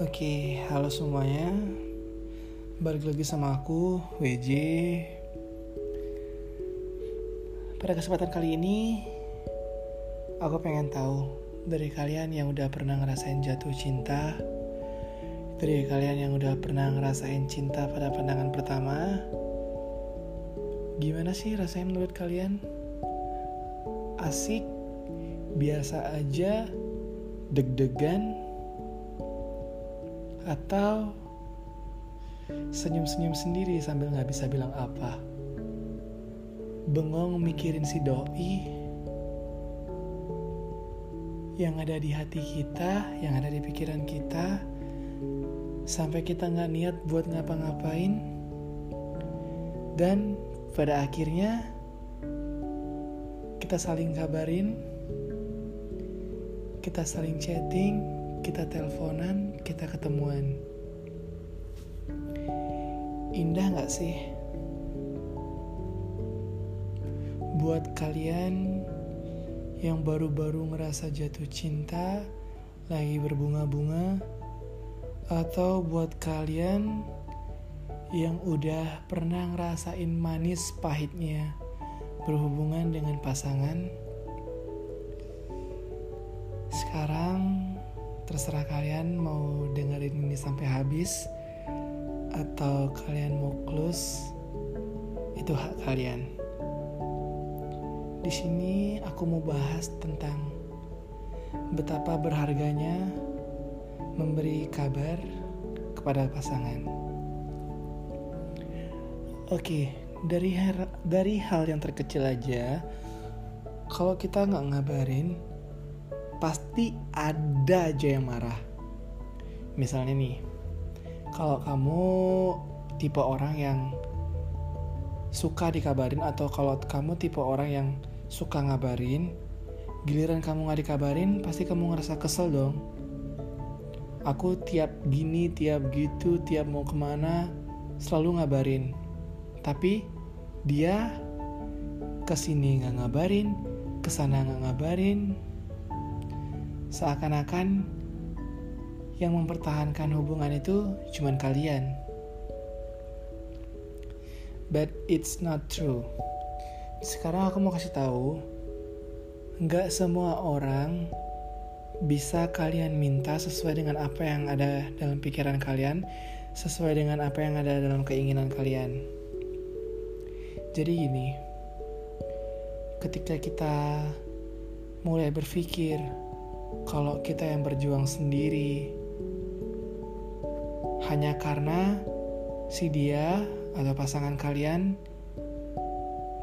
Oke, halo semuanya. Balik lagi sama aku, WJ. Pada kesempatan kali ini, aku pengen tahu dari kalian yang udah pernah ngerasain jatuh cinta, dari kalian yang udah pernah ngerasain cinta pada pandangan pertama, gimana sih rasanya menurut kalian? Asik, biasa aja, deg-degan, atau senyum-senyum sendiri sambil nggak bisa bilang apa. Bengong mikirin si doi yang ada di hati kita, yang ada di pikiran kita, sampai kita nggak niat buat ngapa-ngapain, dan pada akhirnya kita saling kabarin, kita saling chatting, kita teleponan, kita ketemuan. Indah gak sih? Buat kalian yang baru-baru ngerasa jatuh cinta, lagi berbunga-bunga, atau buat kalian yang udah pernah ngerasain manis pahitnya berhubungan dengan pasangan, sekarang terserah kalian mau dengerin ini sampai habis atau kalian mau close itu hak kalian. Di sini aku mau bahas tentang betapa berharganya memberi kabar kepada pasangan. Oke, dari dari hal yang terkecil aja, kalau kita nggak ngabarin, pasti ada aja yang marah. Misalnya nih, kalau kamu tipe orang yang suka dikabarin atau kalau kamu tipe orang yang suka ngabarin, giliran kamu nggak dikabarin, pasti kamu ngerasa kesel dong. Aku tiap gini, tiap gitu, tiap mau ke mana, selalu ngabarin. Tapi dia ke sini nggak ngabarin, ke sana nggak ngabarin, Seakan-akan yang mempertahankan hubungan itu cuma kalian. But it's not true. Sekarang aku mau kasih tahu, nggak semua orang bisa kalian minta sesuai dengan apa yang ada dalam pikiran kalian, sesuai dengan apa yang ada dalam keinginan kalian. Jadi gini, ketika kita mulai berpikir kalau kita yang berjuang sendiri. Hanya karena si dia atau pasangan kalian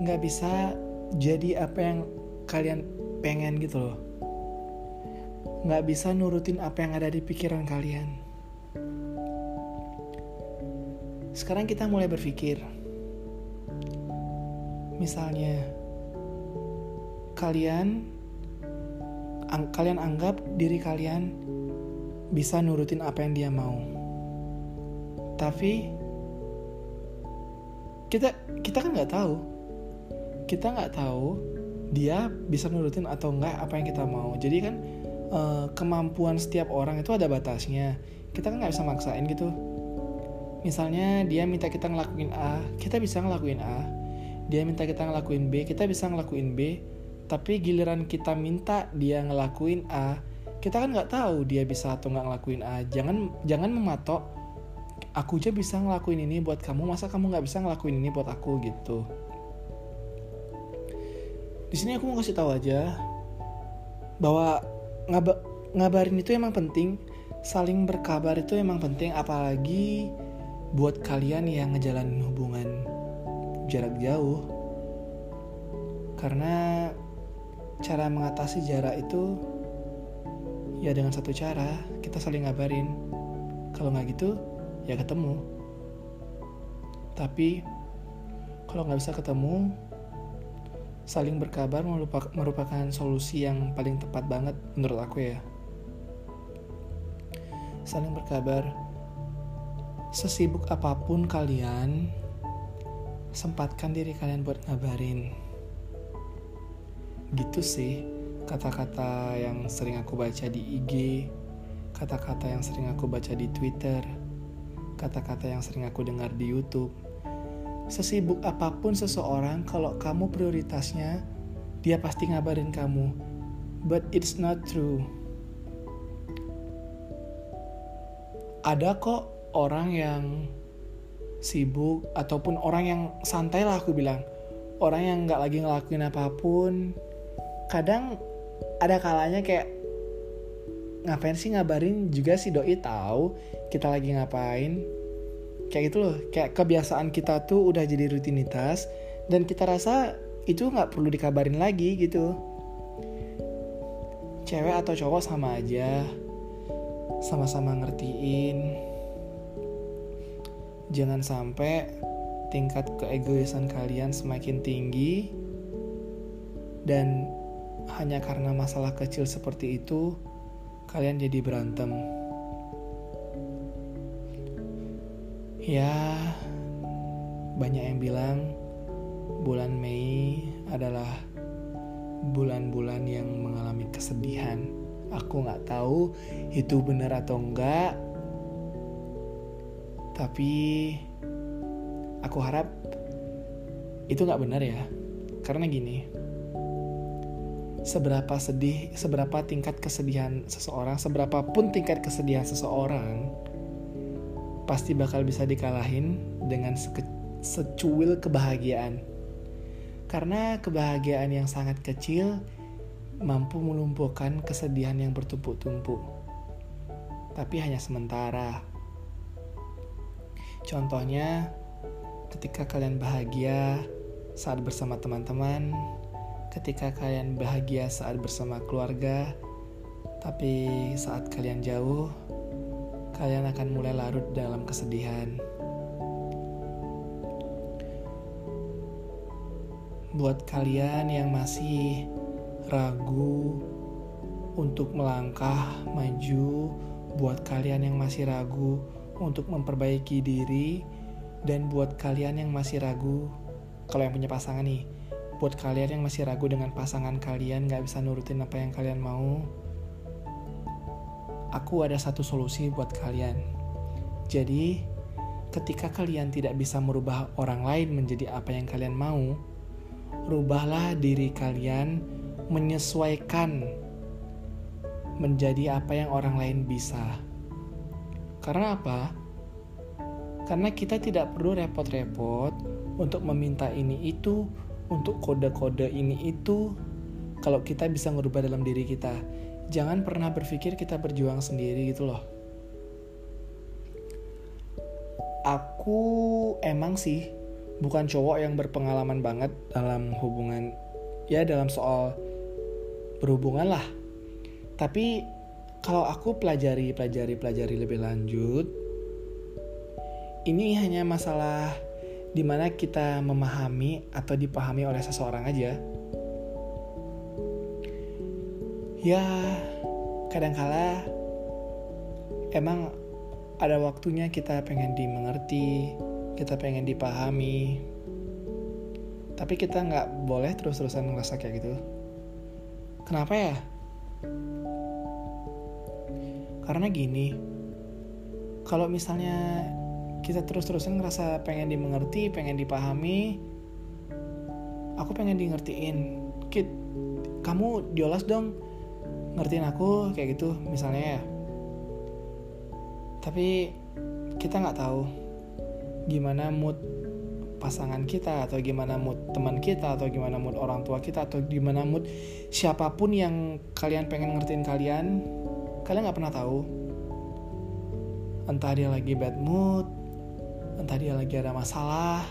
nggak bisa jadi apa yang kalian pengen gitu loh. Nggak bisa nurutin apa yang ada di pikiran kalian. Sekarang kita mulai berpikir. Misalnya kalian ang kalian anggap diri kalian bisa nurutin apa yang dia mau. Tapi kita kita kan nggak tahu. Kita nggak tahu dia bisa nurutin atau enggak apa yang kita mau. Jadi kan uh, kemampuan setiap orang itu ada batasnya. Kita kan nggak bisa maksain gitu. Misalnya dia minta kita ngelakuin A, kita bisa ngelakuin A. Dia minta kita ngelakuin B, kita bisa ngelakuin B tapi giliran kita minta dia ngelakuin A kita kan nggak tahu dia bisa atau nggak ngelakuin A. Jangan jangan mematok aku aja bisa ngelakuin ini buat kamu masa kamu nggak bisa ngelakuin ini buat aku? gitu. Di sini aku mau kasih tahu aja bahwa ngab ngabarin itu emang penting saling berkabar itu emang penting apalagi buat kalian yang ngejalanin hubungan jarak jauh. Karena cara mengatasi jarak itu ya dengan satu cara kita saling ngabarin. Kalau nggak gitu ya ketemu. Tapi kalau nggak bisa ketemu saling berkabar merupakan solusi yang paling tepat banget menurut aku ya. Saling berkabar. Sesibuk apa pun kalian sempatkan diri kalian buat ngabarin gitu sih kata-kata yang sering aku baca di IG kata-kata yang sering aku baca di Twitter, kata-kata yang sering aku dengar di YouTube. Sesibuk apa pun seseorang, kalau kamu prioritasnya, dia pasti ngabarin kamu. But it's not true. Ada kok orang yang sibuk ataupun orang yang santai lah aku bilang. Orang yang nggak lagi ngelakuin apa pun. Kadang ada kalanya kayak ngapain sih ngabarin juga si doi tahu kita lagi ngapain? Kayak gitu loh kayak kebiasaan kita tuh udah jadi rutinitas dan kita rasa itu nggak perlu dikabarin lagi gitu. Cewek atau cowok sama aja sama-sama ngertiin. Jangan sampai tingkat keegoisan kalian semakin tinggi dan hanya karena masalah kecil seperti itu kalian jadi berantem. Ya, banyak yang bilang bulan Mei adalah bulan-bulan yang mengalami kesedihan. Aku nggak tahu itu benar atau enggak, tapi aku harap itu nggak benar ya. Karena gini, seberapa sedih, seberapa tingkat kesedihan seseorang, seberapa pun tingkat kesedihan seseorang, pasti bakal bisa dikalahin dengan secuil kebahagiaan. Karena kebahagiaan yang sangat kecil mampu melumpuhkan kesedihan yang bertumpuk-tumpuk. Tapi hanya sementara. Contohnya, ketika kalian bahagia saat bersama teman-teman, ketika kalian bahagia saat bersama keluarga, tapi saat kalian jauh, kalian akan mulai larut dalam kesedihan. Buat kalian yang masih ragu untuk melangkah maju, buat kalian yang masih ragu untuk memperbaiki diri, dan buat kalian yang masih ragu, kalau yang punya pasangan nih, buat kalian yang masih ragu dengan pasangan kalian gak bisa nurutin apa yang kalian mau aku ada satu solusi buat kalian jadi ketika kalian tidak bisa merubah orang lain menjadi apa yang kalian mau rubahlah diri kalian menyesuaikan menjadi apa yang orang lain bisa karena apa? Karena kita tidak perlu repot-repot untuk meminta ini itu, untuk kode-kode ini itu kalau kita bisa ngerubah dalam diri kita. Jangan pernah berpikir kita berjuang sendiri gitu loh. Aku emang sih bukan cowok yang berpengalaman banget dalam hubungan ya dalam soal berhubungan lah. Tapi kalau aku pelajari pelajari pelajari lebih lanjut ini hanya masalah di mana kita memahami atau dipahami oleh seseorang aja. Ya, kadangkala emang ada waktunya kita pengen dimengerti, kita pengen dipahami, tapi kita nggak boleh terus-terusan ngerasa kayak gitu. Kenapa ya? Karena gini, kalau misalnya kita terus-terusan ngerasa pengen dimengerti, pengen dipahami. Aku pengen di ngertiin. Kit, kamu diolas dong ngertiin aku kayak gitu misalnya ya. Tapi kita nggak tahu gimana mood pasangan kita atau gimana mood teman kita atau gimana mood orang tua kita atau gimana mood siapa pun yang kalian pengen ngertiin kalian kalian nggak pernah tahu entah dia lagi bad mood entah dia lagi ada masalah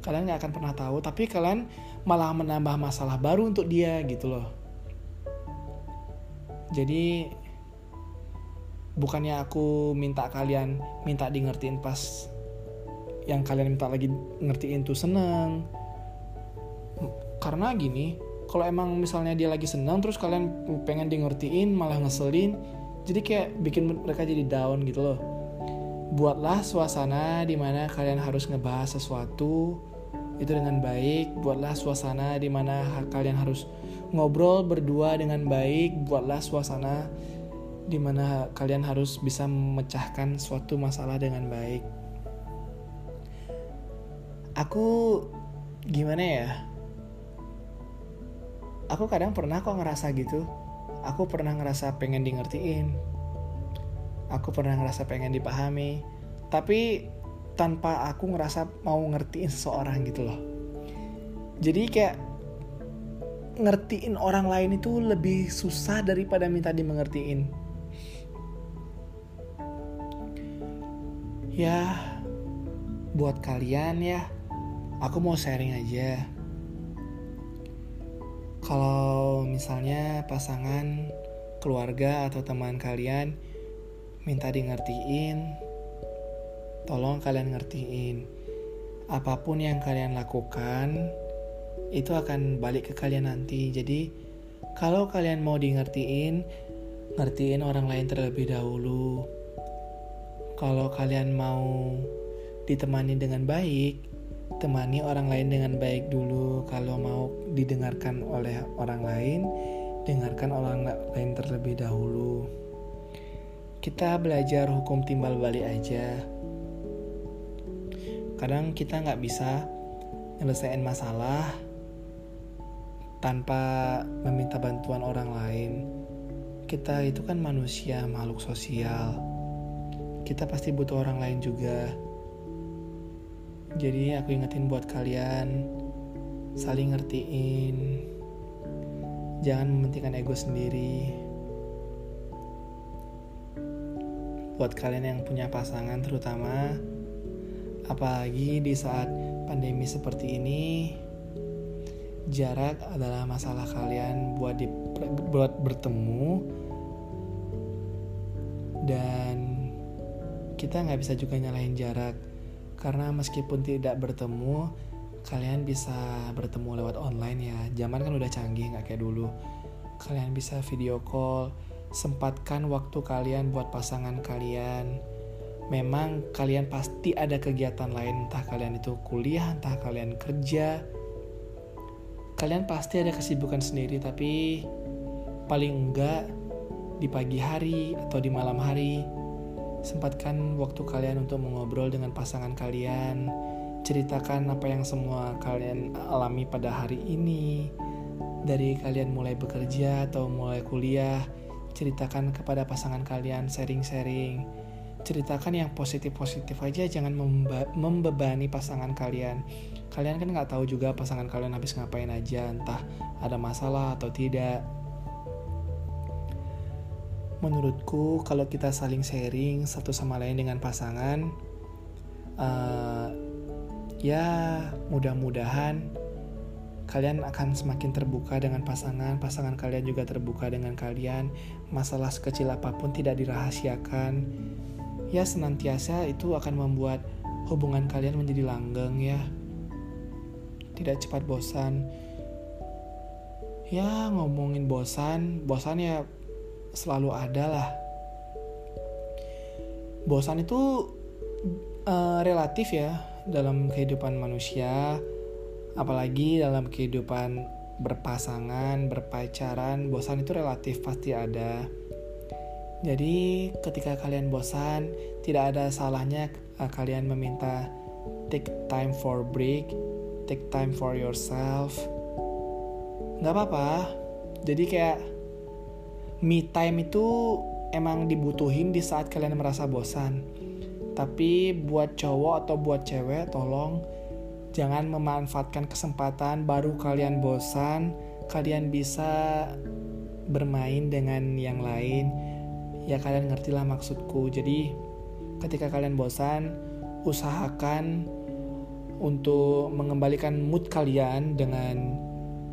kalian nggak akan pernah tahu tapi kalian malah menambah masalah baru untuk dia gitu loh. Jadi bukannya aku minta kalian minta di ngertiin pas yang kalian minta lagi ngertiin tuh seneng. Karena gini kalau emang misalnya dia lagi seneng terus kalian pengen di ngertiin malah ngeselin jadi kayak bikin mereka jadi down gitu loh buatlah suasana di mana kalian harus ngebahas sesuatu itu dengan baik. Buatlah suasana di mana kalian harus ngobrol berdua dengan baik. Buatlah suasana di mana kalian harus bisa memecahkan suatu masalah dengan baik. Aku gimana ya? Aku kadang pernah kok ngerasa gitu. Aku pernah ngerasa pengen di ngertiin. Aku pernah ngerasa pengen dipahami. Tapi tanpa aku ngerasa mau ngertiin seseorang gitu loh. Jadi kayak ngertiin orang lain itu lebih susah daripada minta dimengertiin. Ya, buat kalian ya, aku mau sharing aja. Kalau misalnya pasangan, keluarga, atau teman kalian minta di ngertiin, tolong kalian ngertiin. Apa pun yang kalian lakukan, itu akan balik ke kalian nanti. Jadi kalau kalian mau di ngertiin, ngertiin orang lain terlebih dahulu. Kalau kalian mau ditemani dengan baik, temani orang lain dengan baik dulu. Kalau mau didengarkan oleh orang lain, dengarkan orang lain terlebih dahulu. Kita belajar hukum timbal balik aja. Kadang kita nggak bisa nyelesain masalah tanpa meminta bantuan orang lain. Kita itu kan manusia, makhluk sosial. Kita pasti butuh orang lain juga. Jadi aku ingetin buat kalian saling ngertiin. Jangan mementingkan ego sendiri. Buat kalian yang punya pasangan terutama apalagi di saat pandemi seperti ini, jarak adalah masalah kalian buat di buat bertemu. Dan kita nggak bisa juga nyalahin jarak karena meskipun tidak bertemu kalian bisa bertemu lewat online ya. Zaman kan udah canggih nggak kayak dulu. Kalian bisa video call sempatkan waktu kalian buat pasangan kalian. Memang kalian pasti ada kegiatan lain entah kalian itu kuliah entah kalian kerja. Kalian pasti ada kesibukan sendiri, tapi paling enggak di pagi hari atau di malam hari, sempatkan waktu kalian untuk mengobrol dengan pasangan kalian, ceritakan apa yang semua kalian alami pada hari ini, dari kalian mulai bekerja atau mulai kuliah, ceritakan kepada pasangan kalian, sharing-sharing. Ceritakan yang positif-positif aja jangan membebani pasangan kalian. Kalian kan nggak tahu juga pasangan kalian habis ngapain aja entah ada masalah atau tidak. Menurutku kalau kita saling sharing satu sama lain dengan pasangan uh, ya mudah-mudahan kalian akan semakin terbuka dengan pasangan pasangan kalian juga terbuka dengan kalian masalah sekecil apa pun tidak dirahasiakan ya senantiasa itu akan membuat hubungan kalian menjadi langgeng ya. Tidak cepat bosan. Ya ngomongin bosan, bosan ya selalu ada lah. Bosan itu uh, relatif ya dalam kehidupan manusia, apalagi dalam kehidupan berpasangan, berpacaran, bosan itu relatif pasti ada jadi ketika kalian bosan, tidak ada salahnya uh, kalian meminta take time for break, take time for yourself. Gak apa-apa. Jadi kayak me time itu emang dibutuhin di saat kalian merasa bosan. Tapi buat cowok atau buat cewek, tolong jangan memanfaatkan kesempatan baru kalian bosan, kalian bisa bermain dengan yang lain. Ya kalian ngerti lah maksudku. Jadi ketika kalian bosan usahakan untuk mengembalikan mood kalian dengan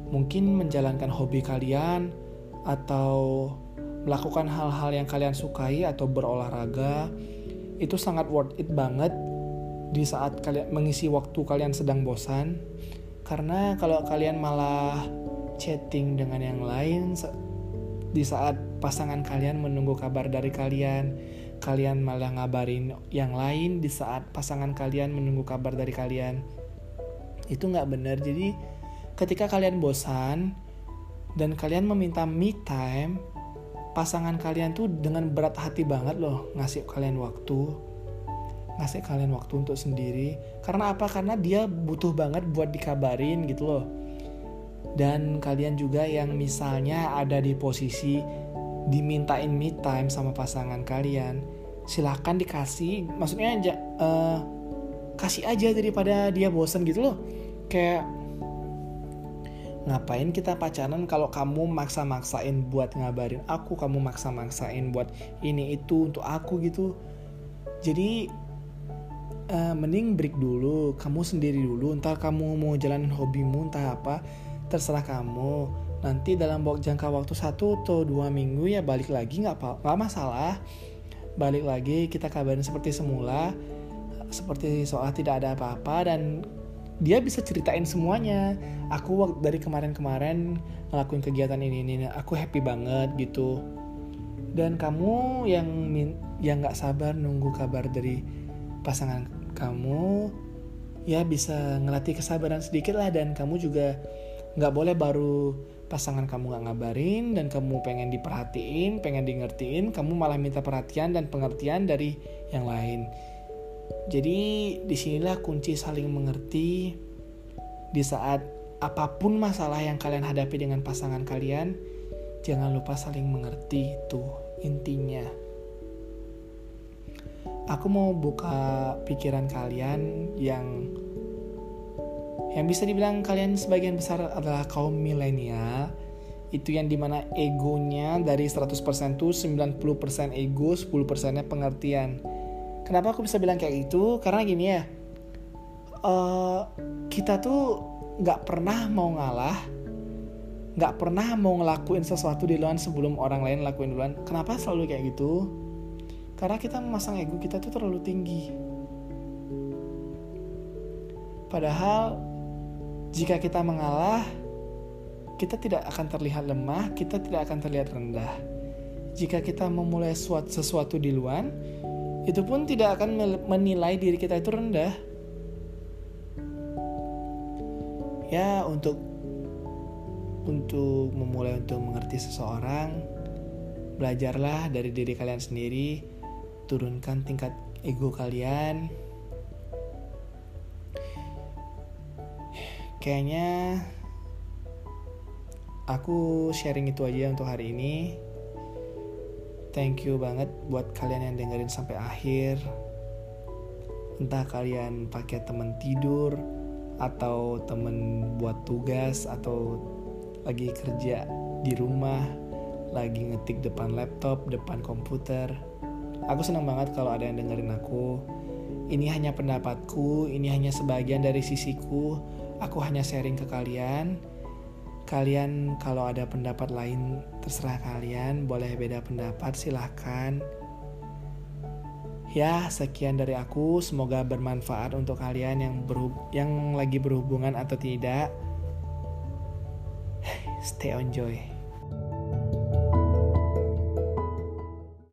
mungkin menjalankan hobi kalian atau melakukan hal-hal yang kalian sukai atau berolahraga. Itu sangat worth it banget di saat kalian mengisi waktu kalian sedang bosan karena kalau kalian malah chatting dengan yang lain di saat pasangan kalian menunggu kabar dari kalian, kalian malah ngabarin yang lain di saat pasangan kalian menunggu kabar dari kalian. Itu nggak benar. Jadi ketika kalian bosan dan kalian meminta me time, pasangan kalian tuh dengan berat hati banget loh ngasih kalian waktu ngasih kalian waktu untuk sendiri. Karena apa? Karena dia butuh banget buat dikabarin gitu loh. Dan kalian juga yang misalnya ada di posisi dimintain me time sama pasangan kalian silahkan dikasih maksudnya aja uh, kasih aja daripada dia bosan gitu loh. Kayak ngapain kita pacaran kalau kamu maksa-maksain buat ngabarin aku kamu maksa-maksain buat ini itu untuk aku gitu? Jadi uh, mending break dulu kamu sendiri dulu entar kamu mau jalanin hobimu entah apa terserah kamu. Nanti dalam jangka waktu satu atau dua minggu ya balik lagi nggak apa nggak masalah. Balik lagi kita kabarin seperti semula seperti soal tidak ada apa-apa dan dia bisa ceritain semuanya. Aku dari kemarin-kemarin ngelakuin kegiatan ini ini aku happy banget gitu. Dan kamu yang yang nggak sabar nunggu kabar dari pasangan kamu ya bisa ngelatih kesabaran sedikit lah dan kamu juga nggak boleh baru pasangan kamu nggak ngabarin dan kamu pengen diperhatiin, pengen di ngertiin, kamu malah minta perhatian dan pengertian dari yang lain. Jadi di sinilah kunci saling mengerti di saat apa pun masalah yang kalian hadapi dengan pasangan kalian, jangan lupa saling mengerti itu intinya aku mau buka pikiran kalian yang yang bisa dibilang kalian sebagian besar adalah kaum milenial. Itu yang di mana egonya dari 100% tuh 90% ego 10% nya pengertian. Kenapa aku bisa bilang kayak gitu? Karena gini ya uh, kita tuh nggak pernah mau ngalah nggak pernah mau ngelakuin sesuatu di luar sebelum orang lain lakuin duluan. Kenapa selalu kayak gitu karena kita memasang ego kita tuh terlalu tinggi. Padahal jika kita mengalah, kita tidak akan terlihat lemah, kita tidak akan terlihat rendah. Jika kita memulai sesuatu di luar, itu pun tidak akan menilai diri kita itu rendah. Ya, untuk untuk memulai untuk mengerti seseorang, belajarlah dari diri kalian sendiri turunkan tingkat ego kalian. Kayaknya aku sharing itu aja untuk hari ini. Thank you banget buat kalian yang dengerin sampai akhir. Entah kalian pakai temen tidur atau temen buat tugas atau lagi kerja di rumah lagi ngetik depan laptop depan komputer Aku senang banget kalau ada yang dengerin aku. Ini hanya pendapatku, ini hanya sebagian dari sisiku. Aku hanya sharing ke kalian. Kalian kalau ada pendapat lain terserah kalian, boleh beda pendapat silahkan. Ya, sekian dari aku. Semoga bermanfaat untuk kalian yang berhub yang lagi berhubungan atau tidak. Stay on joy.